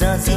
ra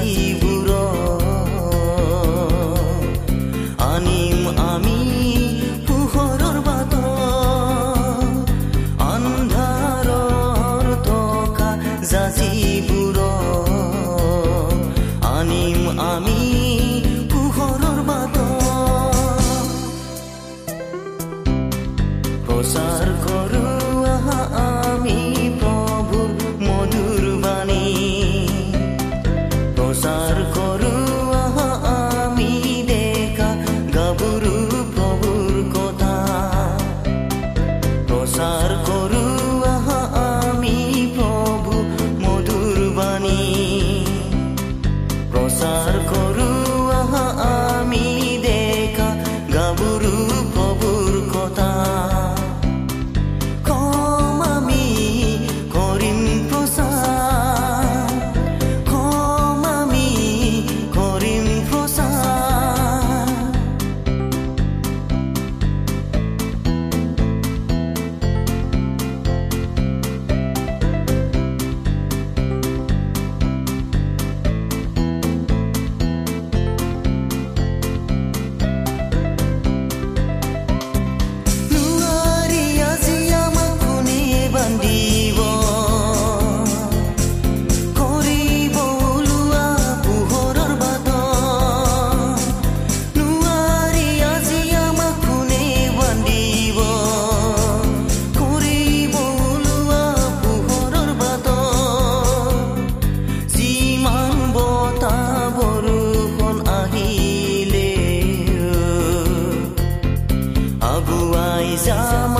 想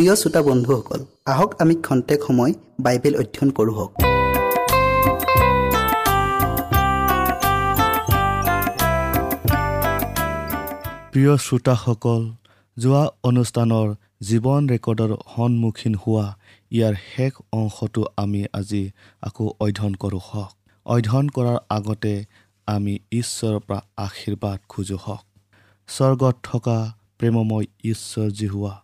প্ৰিয় শ্ৰোতা বন্ধুসকল আহক আমি খন্তেক সময় বাইবেল অধ্যয়ন কৰোঁ প্ৰিয় শ্ৰোতাসকল যোৱা অনুষ্ঠানৰ জীৱন ৰেকৰ্ডৰ সন্মুখীন হোৱা ইয়াৰ শেষ অংশটো আমি আজি আকৌ অধ্যয়ন কৰোঁ হওক। অধ্যয়ন কৰাৰ আগতে আমি ঈশ্বৰৰ পৰা আশীৰ্বাদ খোজো হওক। স্বৰ্গত থকা প্ৰেমময় ঈশ্বৰ জিহুৱা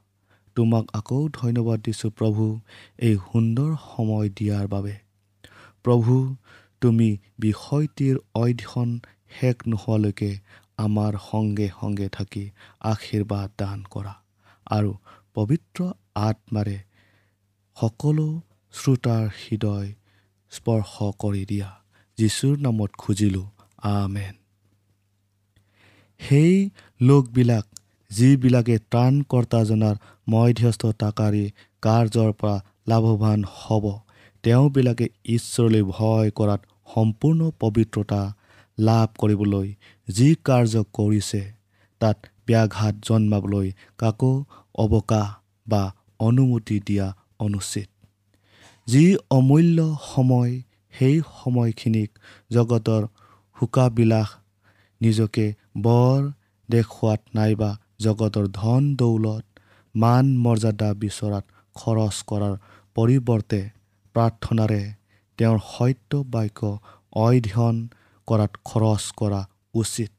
তোমাক আকৌ ধন্যবাদ দিছোঁ প্ৰভু এই সুন্দৰ সময় দিয়াৰ বাবে। প্ৰভু তুমি বিষয়টিৰ অধ্যয়ন শেষ নোহোৱালৈকে আমাৰ সংগে সংগে থাকি আশীৰ্বাদ দান কৰা আৰু পবিত্ৰ আত্মাৰে সকলো শ্ৰোতাৰ হৃদয় স্পৰ্শ কৰি দিয়া। যীশুৰ নামত খুজিলোঁ আমেন। সেই লোকবিলাক যিবিলাকে ত্ৰাণকৰ্তাজনাৰ মধ্যস্থতাকাৰী কাৰ্যৰ পৰা লাভৱান হ'ব তেওঁবিলাকে ঈশ্বৰলৈ ভয় কৰাত সম্পূৰ্ণ পবিত্ৰতা লাভ কৰিবলৈ যি কাৰ্য কৰিছে তাত ব্যাঘাত জন্মাবলৈ কাকো অৱকাশ বা অনুমতি দিয়া অনুচিত। যি অমূল্য সময় সেই সময়খিনিক জগতৰ শোকাবিলাস নিজকে বৰ দেখুৱাত নাইবা জগতৰ ধন দৌলত মান মৰ্যাদা বিচৰাত খৰচ কৰাৰ পৰিৱৰ্তে প্ৰাৰ্থনাৰে তেওঁৰ সত্য বাক্য অধ্যয়ন কৰাত খৰচ কৰা উচিত।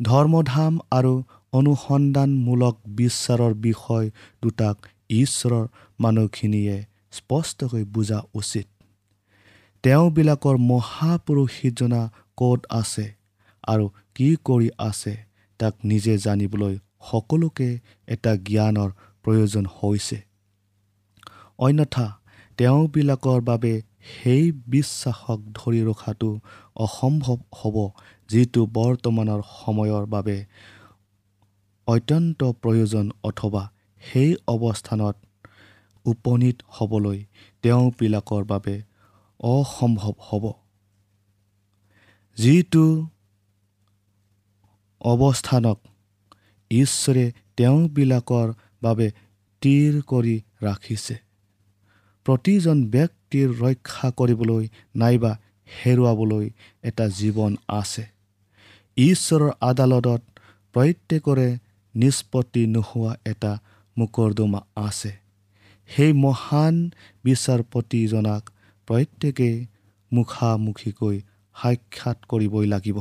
ধৰ্মধাম আৰু অনুসন্ধানমূলক বিচাৰৰ বিষয় দুটাক ঈশ্বৰৰ মানুহখিনিয়ে স্পষ্টকৈ বুজা উচিত। তেওঁবিলাকৰ মহাপুৰুষিজনা ক'ত আছে আৰু কি কৰি আছে? তাক নিজে জানিবলৈ সকলোকে এটা জ্ঞানৰ প্ৰয়োজন হৈছে। অন্যথা তেওঁবিলাকৰ বাবে সেই বিশ্বাসক ধৰি ৰখাটো অসম্ভৱ হ'ব যিটো বৰ্তমানৰ সময়ৰ বাবে অত্যন্ত প্ৰয়োজন অথবা সেই অৱস্থানত উপনীত হ'বলৈ তেওঁবিলাকৰ বাবে অসম্ভৱ হ'ব। যিটো অৱস্থানক ঈশ্বৰে তেওঁবিলাকৰ বাবে স্থিৰ কৰি ৰাখিছে। প্ৰতিজন ব্যক্তিৰ ৰক্ষা কৰিবলৈ নাইবা হেৰুৱাবলৈ এটা জীৱন আছে। ঈশ্বৰৰ আদালতত প্ৰত্যেকৰে নিষ্পত্তি নোহোৱা এটা মোকৰ্দমা আছে। সেই মহান বিচাৰপতিজনাক প্ৰত্যেকেই মুখামুখিকৈ সাক্ষাৎ কৰিবই লাগিব।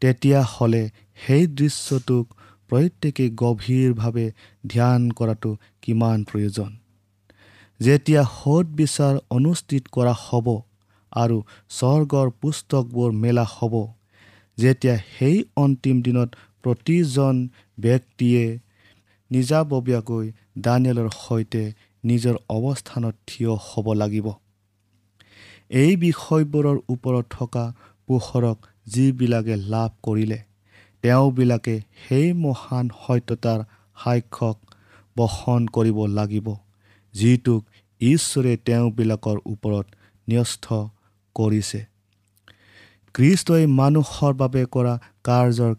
তেতিয়াহ'লে সেই দৃশ্যটোক প্ৰত্যেকেই গভীৰভাৱে ধ্যান কৰাটো কিমান প্ৰয়োজন? যেতিয়া সৎ বিচাৰ অনুষ্ঠিত কৰা হ'ব আৰু স্বৰ্গৰ পুস্তকবোৰ মেলা হ'ব যেতিয়া সেই অন্তিম দিনত প্ৰতিজন ব্যক্তিয়ে নিজাববীয়াকৈ দানিয়েলৰ সৈতে নিজৰ অৱস্থানত থিয় হ'ব লাগিব। এই বিষয়বোৰৰ ওপৰত থকা পোহৰক যিবিলাকে লাভ কৰিলে তেওঁবিলাকে সেই মহান সত্যতাৰ সাক্ষক বহন কৰিব লাগিব যিটোক ঈশ্বৰে তেওঁবিলাকৰ ওপৰত ন্যস্ত কৰিছে। কৃষ্টই মানুহৰ বাবে কৰা কাৰ্যৰ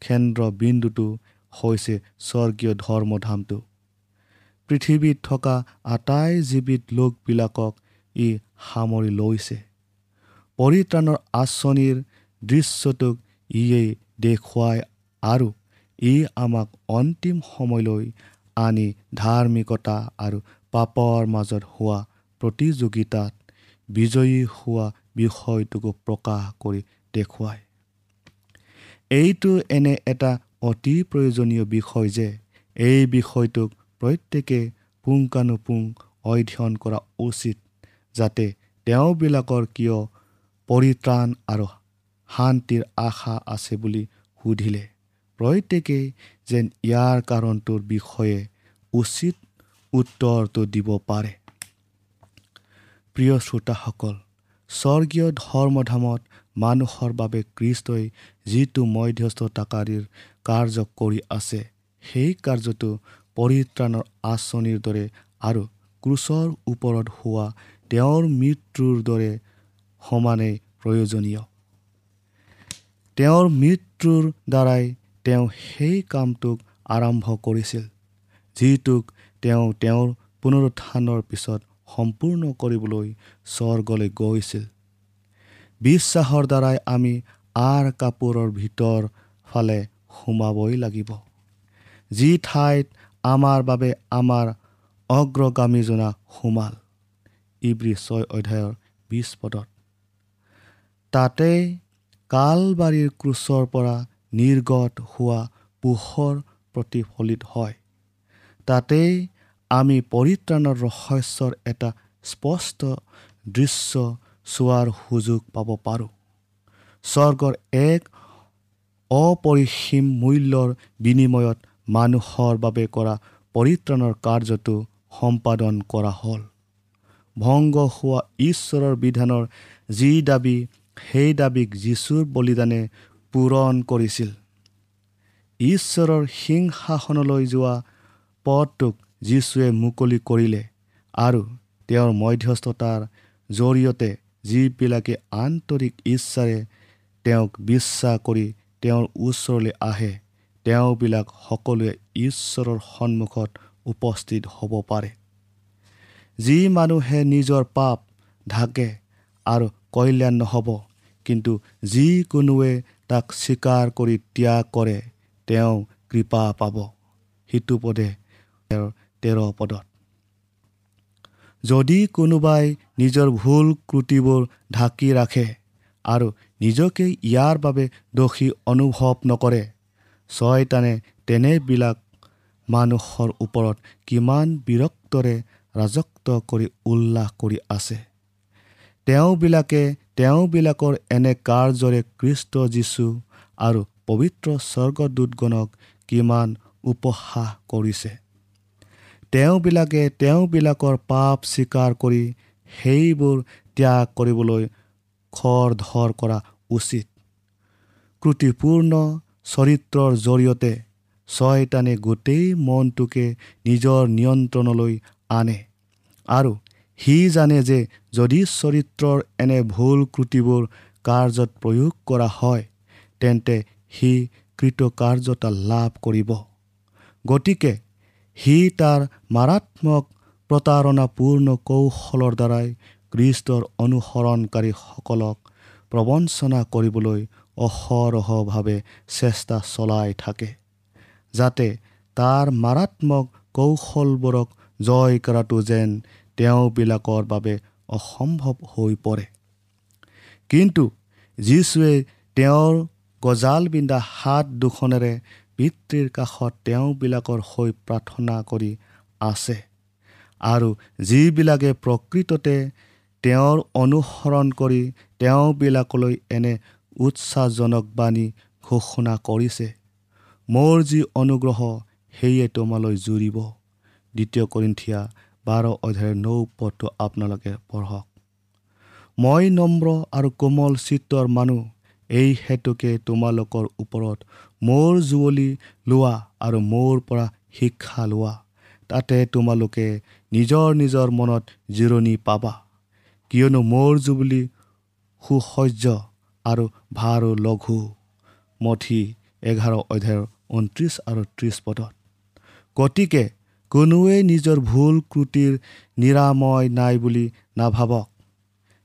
কেন্দ্ৰবিন্দুটো হৈছে স্বৰ্গীয় ধৰ্মধামটো। পৃথিৱীত থকা আটাই জীৱিত লোকবিলাকক ই সামৰি লৈছে। পৰিত্ৰাণৰ আঁচনিৰ দৃশ্যটোক ইয়েই দেখুৱায় আৰু ই আমাক অন্তিম সময়লৈ আনি ধাৰ্মিকতা আৰু পাপৰ মাজত হোৱা প্ৰতিযোগিতাত বিজয়ী হোৱা বিষয়টোকো প্ৰকাশ কৰি দেখুৱায়। এইটো এনে এটা অতি প্ৰয়োজনীয় বিষয় যে এই বিষয়টোক প্ৰত্যেকে পুংখানুপুং অধ্যয়ন কৰা উচিত যাতে তেওঁবিলাকৰ কিয় পৰিত্ৰাণ আৰু শান্তিৰ আশা আছে বুলি সুধিলে। প্ৰত্যেকেই যেন ইয়াৰ কাৰণটোৰ বিষয়ে উচিত উত্তৰটো দিব পাৰে। প্ৰিয় শ্ৰোতাসকল স্বৰ্গীয় ধৰ্মধামত মানুহৰ বাবে কৃষ্টই যিটো মধ্যস্থতাকাৰীৰ কাৰ্য কৰি আছে সেই কাৰ্যটো পৰিত্ৰাণৰ আঁচনিৰ দৰে আৰু ক্ৰুচৰ ওপৰত হোৱা তেওঁৰ মৃত্যুৰ দৰে সমানেই প্ৰয়োজনীয়। তেওঁৰ মৃত্যুৰ দ্বাৰাই তেওঁ সেই কামটোক আৰম্ভ কৰিছিল যিটোক তেওঁ তেওঁৰ পুনৰুত্থানৰ পিছত সম্পূৰ্ণ কৰিবলৈ স্বৰ্গলৈ গৈছিল। বিশ্বাসৰ দ্বাৰাই আমি আৰ কাপোৰৰ ভিতৰ ফালে সোমাবই লাগিব। যি ঠাইত আমাৰ বাবে আমাৰ অগ্ৰগামীজনা সোমাল ইব্ৰী ছয় অধ্যায়ৰ বিছ পদত। তাতেই কালবাৰীৰ ক্ৰুচৰ পৰা নিৰ্গত হোৱা পোহৰ প্ৰতিফলিত হয়। তাতেই আমি পৰিত্ৰাণৰ ৰহস্যৰ এটা স্পষ্ট দৃশ্য চোৱাৰ সুযোগ পাব পাৰোঁ। স্বৰ্গৰ এক অপৰিসীম মূল্যৰ বিনিময়ত মানুহৰ বাবে কৰা পৰিত্ৰাণৰ কাৰ্যটো সম্পাদন কৰা হ'ল। ভংগ হোৱা ঈশ্বৰৰ বিধানৰ যি দাবী সেই দাবীক যীশুৰ বলিদানে পূৰণ কৰিছিল। ঈশ্বৰৰ সিংহাসনলৈ যোৱা পদটোক যীশুৱে মুকলি কৰিলে আৰু তেওঁৰ মধ্যস্থতাৰ জৰিয়তে যিবিলাকে আন্তৰিক ইচ্ছাৰে তেওঁক বিশ্বাস কৰি তেওঁৰ ওচৰলৈ আহে তেওঁবিলাক সকলোৱে ঈশ্বৰৰ সন্মুখত উপস্থিত হ'ব পাৰে। যি মানুহে নিজৰ পাপ ঢাকে আৰু কল্যাণ নহ'ব কিন্তু যিকোনোৱে তাক স্বীকাৰ কৰি ত্যাগ কৰে তেওঁ কৃপা পাব। সিটো পদে তেৰ পদত। যদি কোনোবাই নিজৰ ভুল ক্ৰুটিবোৰ ঢাকি ৰাখে আৰু নিজকে ইয়াৰ বাবে দোষী অনুভৱ নকৰে ছয়তানে তেনেবিলাক মানুহৰ ওপৰত কিমান বিৰক্তৰে ৰাজত্ব কৰি উল্লাস কৰি আছে। তেওঁবিলাকে তেওঁবিলাকৰ এনে কাৰ্যৰে কৃষ্ট যীশু আৰু পবিত্ৰ স্বৰ্গদূতগণক কিমান উপহাস কৰিছে। তেওঁবিলাকে তেওঁবিলাকৰ পাপ স্বীকাৰ কৰি সেইবোৰ ত্যাগ কৰিবলৈ খৰ ধৰ কৰা উচিত। ক্ৰুটিপূৰ্ণ চৰিত্ৰৰ জৰিয়তে ছয়তানে গোটেই মনটোকে নিজৰ নিয়ন্ত্ৰণলৈ আনে আৰু সি জানে যে যদি চৰিত্ৰৰ এনে ভুল ক্ৰুটিবোৰ কাৰ্যত প্ৰয়োগ কৰা হয় তেন্তে সি কৃতকাৰ্যতা লাভ কৰিব। গতিকে সি তাৰ মাৰাত্মক প্ৰতাৰণাপূৰ্ণ কৌশলৰ দ্বাৰাই কৃষ্টৰ অনুসৰণকাৰীসকলক প্ৰবঞ্চনা কৰিবলৈ অহৰহভাৱে চেষ্টা চলাই থাকে যাতে তাৰ মাৰাত্মক কৌশলবোৰক জয় কৰাটো যেন তেওঁবিলাকৰ বাবে অসম্ভৱ হৈ পৰে। কিন্তু যীশুৱে তেওঁৰ গজাল বিন্ধা হাত দুখনেৰে পিতৃৰ কাষত তেওঁবিলাকৰ হৈ প্ৰাৰ্থনা কৰি আছে আৰু যিবিলাকে প্ৰকৃততে তেওঁৰ অনুসৰণ কৰি তেওঁবিলাকলৈ এনে উৎসাহজনক বাণী ঘোষণা কৰিছে মোৰ যি অনুগ্ৰহ সেয়ে তোমালৈ জুৰিব। দ্বিতীয় কৰিন্থিয়া বাৰ অধ্যায়ৰ নৌ পদটো আপোনালোকে পঢ়ক। মই নম্ৰ আৰু কোমল চিত্ৰৰ মানুহ এই হেতুকে তোমালোকৰ ওপৰত মোৰ জুৱলি লোৱা আৰু মোৰ পৰা শিক্ষা লোৱা। তাতে তোমালোকে নিজৰ নিজৰ মনত জিৰণি পাবা। কিয়নো মোৰ জুবলি সুসহ্য আৰু ভাৰো লঘু। মঠি এঘাৰ অধ্যায়ৰ ঊনত্ৰিছ আৰু ত্ৰিছ পদত। গতিকে কোনোৱে নিজৰ ভুল ক্ৰুটিৰ নিৰাময় নাই বুলি নাভাবক।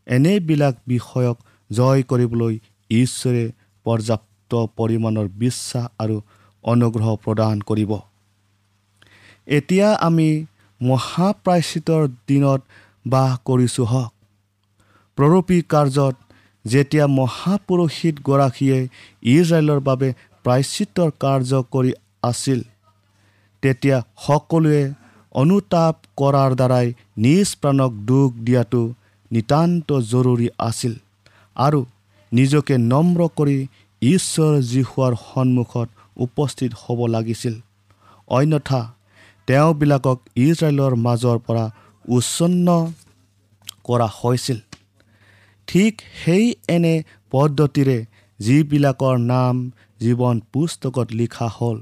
এনেবিলাক বিষয়ক জয় কৰিবলৈ ঈশ্বৰে পৰ্যাপ্ত পৰিমাণৰ বিশ্বাস আৰু অনুগ্ৰহ প্ৰদান কৰিব। এতিয়া আমি মহাপ্ৰাচিতৰ দিনত বাস কৰিছোঁ হওক। প্ৰৰূপী কাৰ্যত যেতিয়া মহাপুৰোহিতগৰাকীয়ে ইজৰাইলৰ বাবে প্ৰায়চিত্ৰৰ কাৰ্য কৰি আছিল তেতিয়া সকলোৱে অনুতাপ কৰাৰ দ্বাৰাই নিজ প্ৰাণক দুখ দিয়াটো নিতান্ত জৰুৰী আছিল আৰু নিজকে নম্ৰ কৰি ঈশ্বৰ যীশুৱাৰ সন্মুখত উপস্থিত হ'ব লাগিছিল। অন্যথা তেওঁবিলাকক ইজৰাইলৰ মাজৰ পৰা উচ্ছন্ন কৰা হৈছিল। ঠিক সেই এনে পদ্ধতিৰে যিবিলাকৰ নাম জীৱন পুস্তকত লিখা হ'ল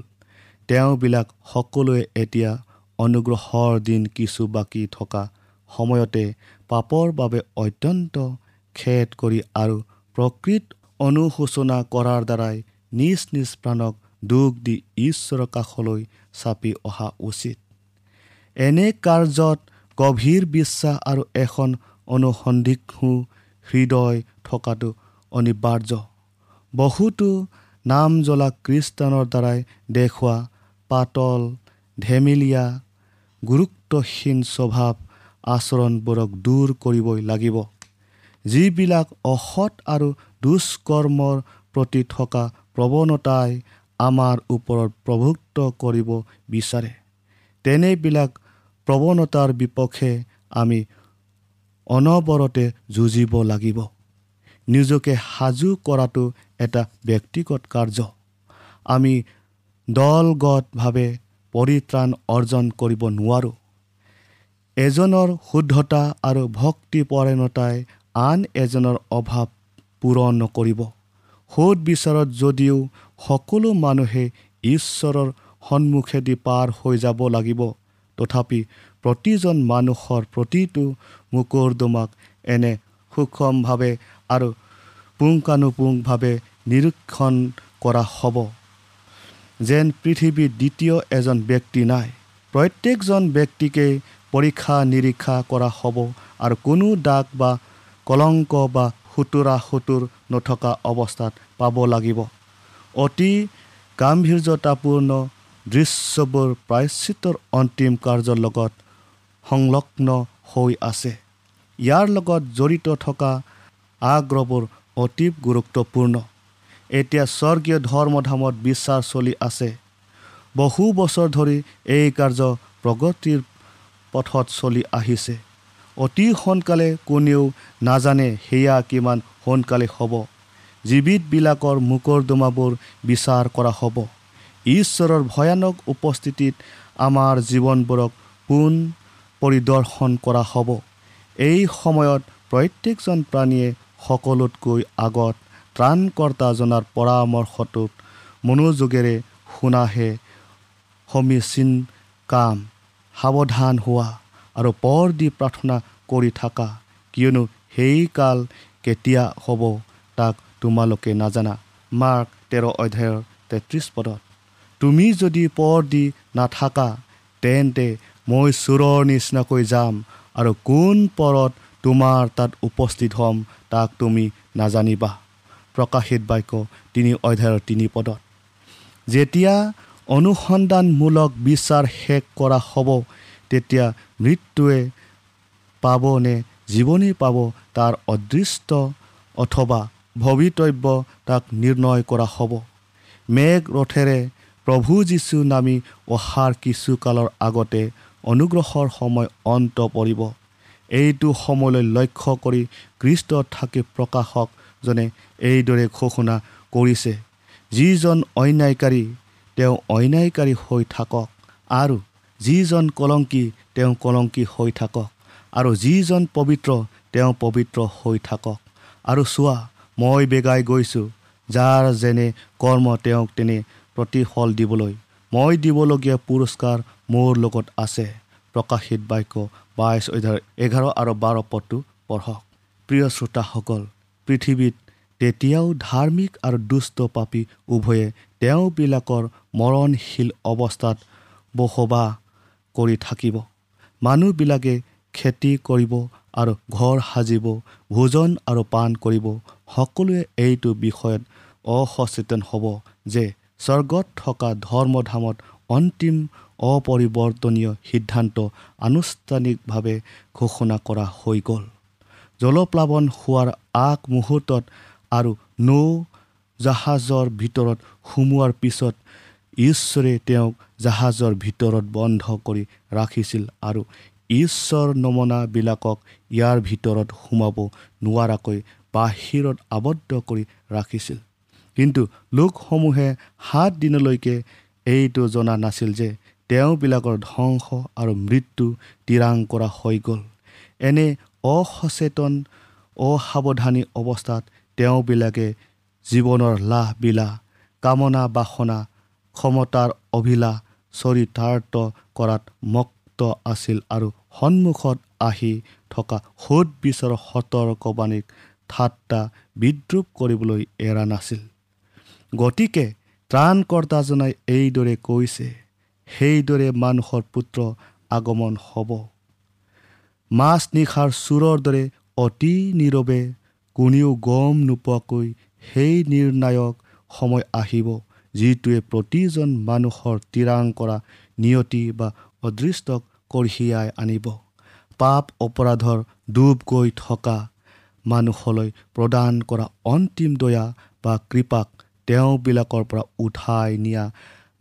তেওঁবিলাক সকলোৱে এতিয়া অনুগ্ৰহৰ দিন কিছু বাকী থকা সময়তে পাপৰ বাবে অত্যন্ত খেদ কৰি আৰু প্ৰকৃত অনুশোচনা কৰাৰ দ্বাৰাই নিজ নিজ প্ৰাণক দুখ দি ঈশ্বৰৰ কাষলৈ চাপি অহা উচিত। এনে কাৰ্যত গভীৰ বিশ্বাস আৰু এখন অনুসন্ধিক্ষু হৃদয় থকাটো অনিবাৰ্য। বহুতো নাম জ্বলা খ্ৰীষ্টানৰ দ্বাৰাই দেখুওৱা পাতল ধেমেলীয়া গুৰুত্বহীন স্বভাৱ আচৰণবোৰক দূৰ কৰিবই লাগিব। যিবিলাক অসৎ আৰু দুষ্কৰ্মৰ প্ৰতি থকা প্ৰৱণতাই আমাৰ ওপৰত প্ৰভুত্ব কৰিব বিচাৰে তেনেবিলাক প্ৰৱণতাৰ বিপক্ষে আমি অনবৰতে যুঁজিব লাগিব। নিজকে সাজু কৰাটো এটা ব্যক্তিগত কাৰ্য। আমি দলগতভাৱে পৰিত্ৰাণ অৰ্জন কৰিব নোৱাৰোঁ। এজনৰ শুদ্ধতা আৰু ভক্তিপৰায়ণতাই আন এজনৰ অভাৱ পূৰণ নকৰিব। সোধ বিচাৰত যদিও সকলো মানুহে ঈশ্বৰৰ সন্মুখেদি পাৰ হৈ যাব লাগিব তথাপি প্ৰতিজন মানুহৰ প্ৰতিটো মোকৰ্দমাক এনে সূক্ষ্মভাৱে আৰু পুংখানুপুংভাৱে নিৰীক্ষণ কৰা হ'ব। যেন পৃথিৱীত দ্বিতীয় এজন ব্যক্তি নাই। প্ৰত্যেকজন ব্যক্তিকেই পৰীক্ষা নিৰীক্ষা কৰা হ'ব আৰু কোনো দাগ বা কলংক বা সুতুৰা সুতুৰ নথকা অৱস্থাত পাব লাগিব। অতি গাম্ভীৰ্যতাপূৰ্ণ দৃশ্যবোৰ প্ৰায়শ্চিত্তৰ অন্তিম কাৰ্যৰ লগত সংলগ্ন হৈ আছে। ইয়াৰ লগত জড়িত থকা আগ্ৰহবোৰ অতি গুৰুত্বপূৰ্ণ। এতিয়া স্বৰ্গীয় ধৰ্মধামত বিশ্বাস চলি আছে। বহু বছৰ ধৰি এই কাৰ্য প্ৰগতিৰ পথত চলি আহিছে। অতি সোনকালে কোনেও নাজানে সেয়া কিমান সোনকালে হ'ব। জীৱিতবিলাকৰ মোকৰ্দমাবোৰ বিচাৰ কৰা হ'ব। ঈশ্বৰৰ ভয়ানক উপস্থিতিত আমাৰ জীৱনবোৰক পোন পৰিদৰ্শন কৰা হ'ব। এই সময়ত প্ৰত্যেকজন প্ৰাণীয়ে সকলোতকৈ আগত ত্ৰাণকৰ্তাজনাৰ পৰামৰ্শটোত মনোযোগেৰে শুনাহে সমীচীন কাম সাৱধান হোৱা আৰু পৰ দি প্ৰাৰ্থনা কৰি থাকা কিয়নো সেই কাল কেতিয়া হ'ব তাক তোমালোকে নাজানা। মাৰ্ক তেৰ অধ্যায়ৰ তেত্ৰিছ পদত তুমি যদি পৰ দি নাথাকা তেন্তে মই চোৰৰ নিচিনাকৈ যাম আৰু কোন পৰত তোমাৰ তাত উপস্থিত হ'ম তাক তুমি নাজানিবা। প্ৰকাশিত বাক্য তিনি অধ্যায়ৰ তিনি পদত। যেতিয়া অনুসন্ধানমূলক বিচাৰ শেষ কৰা হ'ব তেতিয়া মৃত্যুৱে পাবনে জীৱনেই পাব তাৰ অদৃষ্ট অথবা ভৱিতব্য তাক নিৰ্ণয় কৰা হ'ব। মেঘ ৰথেৰে প্ৰভু যীশু নামি অহাৰ কিছুকালৰ আগতে অনুগ্ৰহৰ সময় অন্ত পৰিব। এইটো সময়লৈ লক্ষ্য কৰি কৃষ্টত থাকি প্ৰকাশকজনে এইদৰে ঘোষণা কৰিছে যিজন অন্যায়কাৰী তেওঁ অন্যায়কাৰী হৈ থাকক আৰু যিজন কলংকী তেওঁ কলংকী হৈ থাকক আৰু যিজন পবিত্ৰ তেওঁ পবিত্ৰ হৈ থাকক। আৰু চোৱা মই বেগাই গৈছোঁ যাৰ যেনে কৰ্ম তেওঁক তেনে প্ৰতিফল দিবলৈ। মই দিবলগীয়া পুৰস্কাৰ মোৰ লগত আছে। প্ৰকাশিত বাক্য বাইছ এঘাৰ আৰু বাৰ পদটো পঢ়ক। প্ৰিয় শ্ৰোতাসকল পৃথিৱীত তেতিয়াও ধাৰ্মিক আৰু দুষ্ট পাপী উভয়ে তেওঁবিলাকৰ মৰণশীল অৱস্থাত বসবাস কৰি থাকিব। মানুহবিলাকে খেতি কৰিব আৰু ঘৰ সাজিব ভোজন আৰু পাণ কৰিব। সকলোৱে এইটো বিষয়ত অসচেতন হ'ব যে স্বৰ্গত থকা ধৰ্মধামত অন্তিম অপৰিৱৰ্তনীয় সিদ্ধান্ত আনুষ্ঠানিকভাৱে ঘোষণা কৰা হৈ গ'ল। জলপ্লাৱন হোৱাৰ আগমুহূৰ্তত আৰু নৌ জাহাজৰ ভিতৰত সোমোৱাৰ পিছত ঈশ্বৰে তেওঁক জাহাজৰ ভিতৰত বন্ধ কৰি ৰাখিছিল আৰু ঈশ্বৰ নমনাবিলাকক ইয়াৰ ভিতৰত সোমাব নোৱাৰাকৈ বাহিৰত আবদ্ধ কৰি ৰাখিছিল। কিন্তু লোকসমূহে সাত দিনলৈকে এইটো জনা নাছিল যে তেওঁবিলাকৰ ধ্বংস আৰু মৃত্যু তিৰাং কৰা হৈ গ'ল। এনে অসচেতন অসাৱধানী অৱস্থাত তেওঁবিলাকে জীৱনৰ লাহ বিলাহ কামনা বাসনা ক্ষমতাৰ অভিলাষ চৰিতাৰ্থ কৰাত মুক্ত আছিল আৰু সন্মুখত আহি থকা সোধ বিচাৰৰ সতৰ্কবাণীক ঠাট্টা বিদ্ৰোপ কৰিবলৈ এৰা নাছিল। গতিকে ত্ৰাণকৰ্তাজনাই এইদৰে কৈছে সেইদৰে মানুহৰ পুত্ৰ আগমন হ'ব। মাছ নিশাৰ চোৰৰ দৰে অতি নীৰৱে কোনেও গম নোপোৱাকৈ সেই নিৰ্ণায়ক সময় আহিব যিটোৱে প্ৰতিজন মানুহৰ তিৰাং কৰা নিয়তি বা অদৃষ্টক কঢ়িয়াই আনিব। পাপ অপৰাধৰ ডুব গৈ থকা মানুহলৈ প্ৰদান কৰা অন্তিম দয়া বা কৃপাক তেওঁবিলাকৰ পৰা উঠাই নিয়া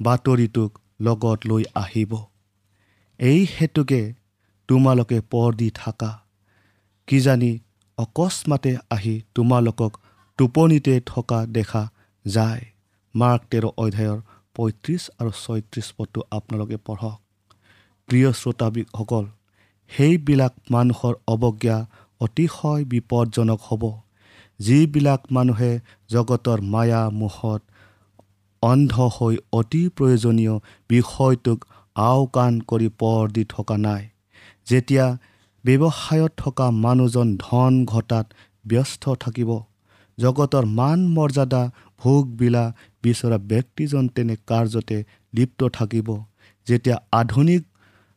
বাতৰিটোক লগত লৈ আহিব। এই হেতুকে তোমালোকে পৰ দি থাকা। কিজানি অকস্মাতে আহি তোমালোকক টোপনিতে থকা দেখা যায়। মাৰ্ক তেৰ অধ্যায়ৰ পঁয়ত্ৰিছ আৰু ছয়ত্ৰিছ পদটো আপোনালোকে পঢ়ক। প্ৰিয় শ্ৰোতাসকল সেইবিলাক মানুহৰ অৱজ্ঞা অতিশয় বিপদজনক হ'ব। যিবিলাক মানুহে জগতৰ মায়া মোহত অন্ধ হৈ অতি প্ৰয়োজনীয় বিষয়টোক আওকাণ কৰি পৰ দি থকা নাই। যেতিয়া ব্যৱসায়ত থকা মানুহজন ধন ঘটাত ব্যস্ত থাকিব জগতৰ মান মৰ্যাদা ভোগবিলা বিচৰা ব্যক্তিজন তেনে কাৰ্যতে লিপ্ত থাকিব। যেতিয়া আধুনিক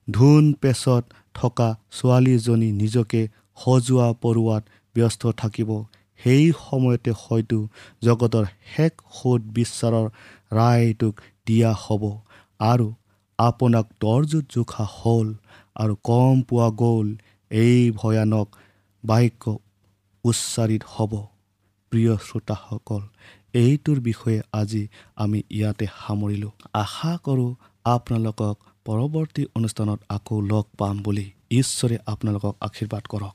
ধুন পেচত থকা ছোৱালীজনী নিজকে সজোৱা পৰোৱাত ব্যস্ত থাকিব সেই সময়তে হয়তো জগতৰ শেষ সোধ বিশ্বাৰৰ ৰায়টোক দিয়া হ'ব। আৰু আপোনাক তৰ্জুত জোখা হ'ল। আৰু কম পোৱা গ'ল এই ভয়ানক বাক্য উচ্চাৰিত হ'ব। প্ৰিয় শ্ৰোতাসকল এইটোৰ বিষয়ে আজি আমি ইয়াতে সামৰিলোঁ। আশা কৰোঁ আপোনালোকক পৰৱৰ্তী অনুষ্ঠানত আকৌ লগ পাম বুলি। ঈশ্বৰে আপোনালোকক আশীৰ্বাদ কৰক।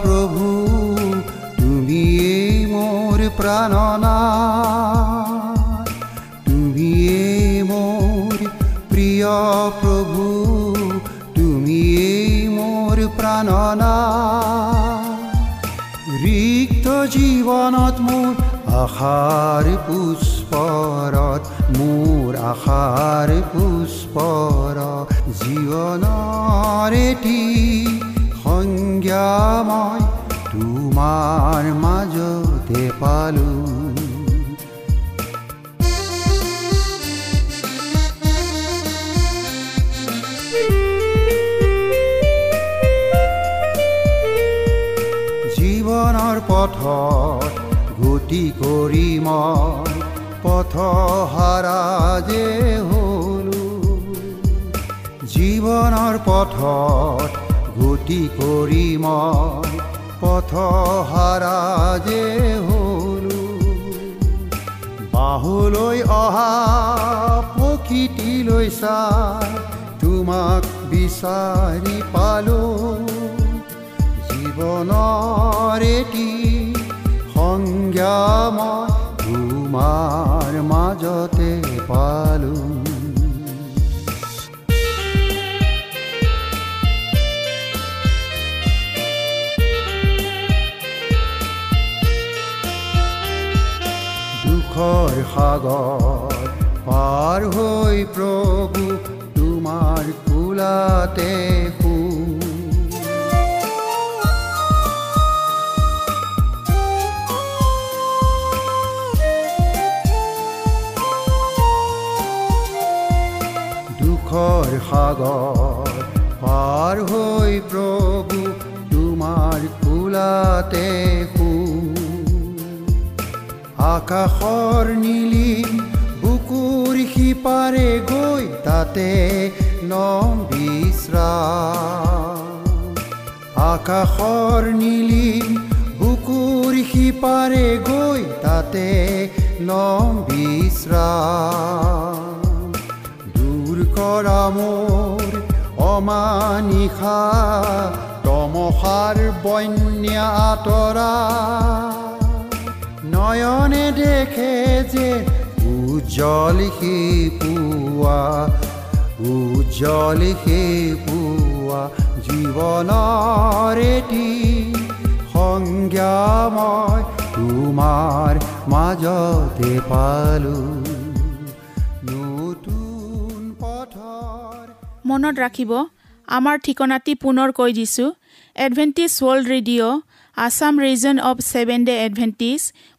প্ৰভু তুমিয়ে মোৰ প্ৰাণনা তুমিয়ে মোৰ প্ৰিয় প্ৰভু তুমিয়ে মোৰ প্ৰাণনা ৰিক্ত জীৱনত মোৰ আশাৰ পুষ্পৰত মোৰ আশাৰ পুষ্পৰ জীৱনৰ এটি সংজ্ঞা মই তোমাৰ মাজতে পালোঁ। জীৱনৰ পথত গতি কৰি মই পথ হাৰা যে হলো। জীৱনৰ পথত গতি কৰি মই পথ হাৰা যে হলো। বাহুলৈ অহা প্ৰকৃতিলৈ চাই তোমাক বিচাৰি পালো। জীৱনৰ এটি সংজ্ঞা মই তোমাৰ মাজতে পালো। দুখৰ সাগৰ পাৰ হৈ প্ৰভু তোমাৰ কোলাতে দুখৰ সাগৰ পাৰ হৈ প্ৰভু তোমাৰ কোলাতে শু আকাশৰ নীলি বুকুৰ সিপাৰে গৈ তাতে বিশ্ৰাম। আকাশৰ নীলিম বুকুৰ সিপাৰে গৈ তাতে বিশ্ৰাম। দূৰ কৰা মোৰ অমানিশা তমসাৰ বন্যা আঁতৰা। নয়নে দেখে যে উজ্জ্বল সি পুৱা উজ্জ্বল সি পুৱা জীৱনৰ এটি সংজ্ঞা মই তোমাৰ মাজতে পালো। নতুন পথৰ মনত ৰাখিব আমাৰ ঠিকনাটি পুনৰ কৈ দিছোঁ। Adventist world radio' Assam region of seven day Adventist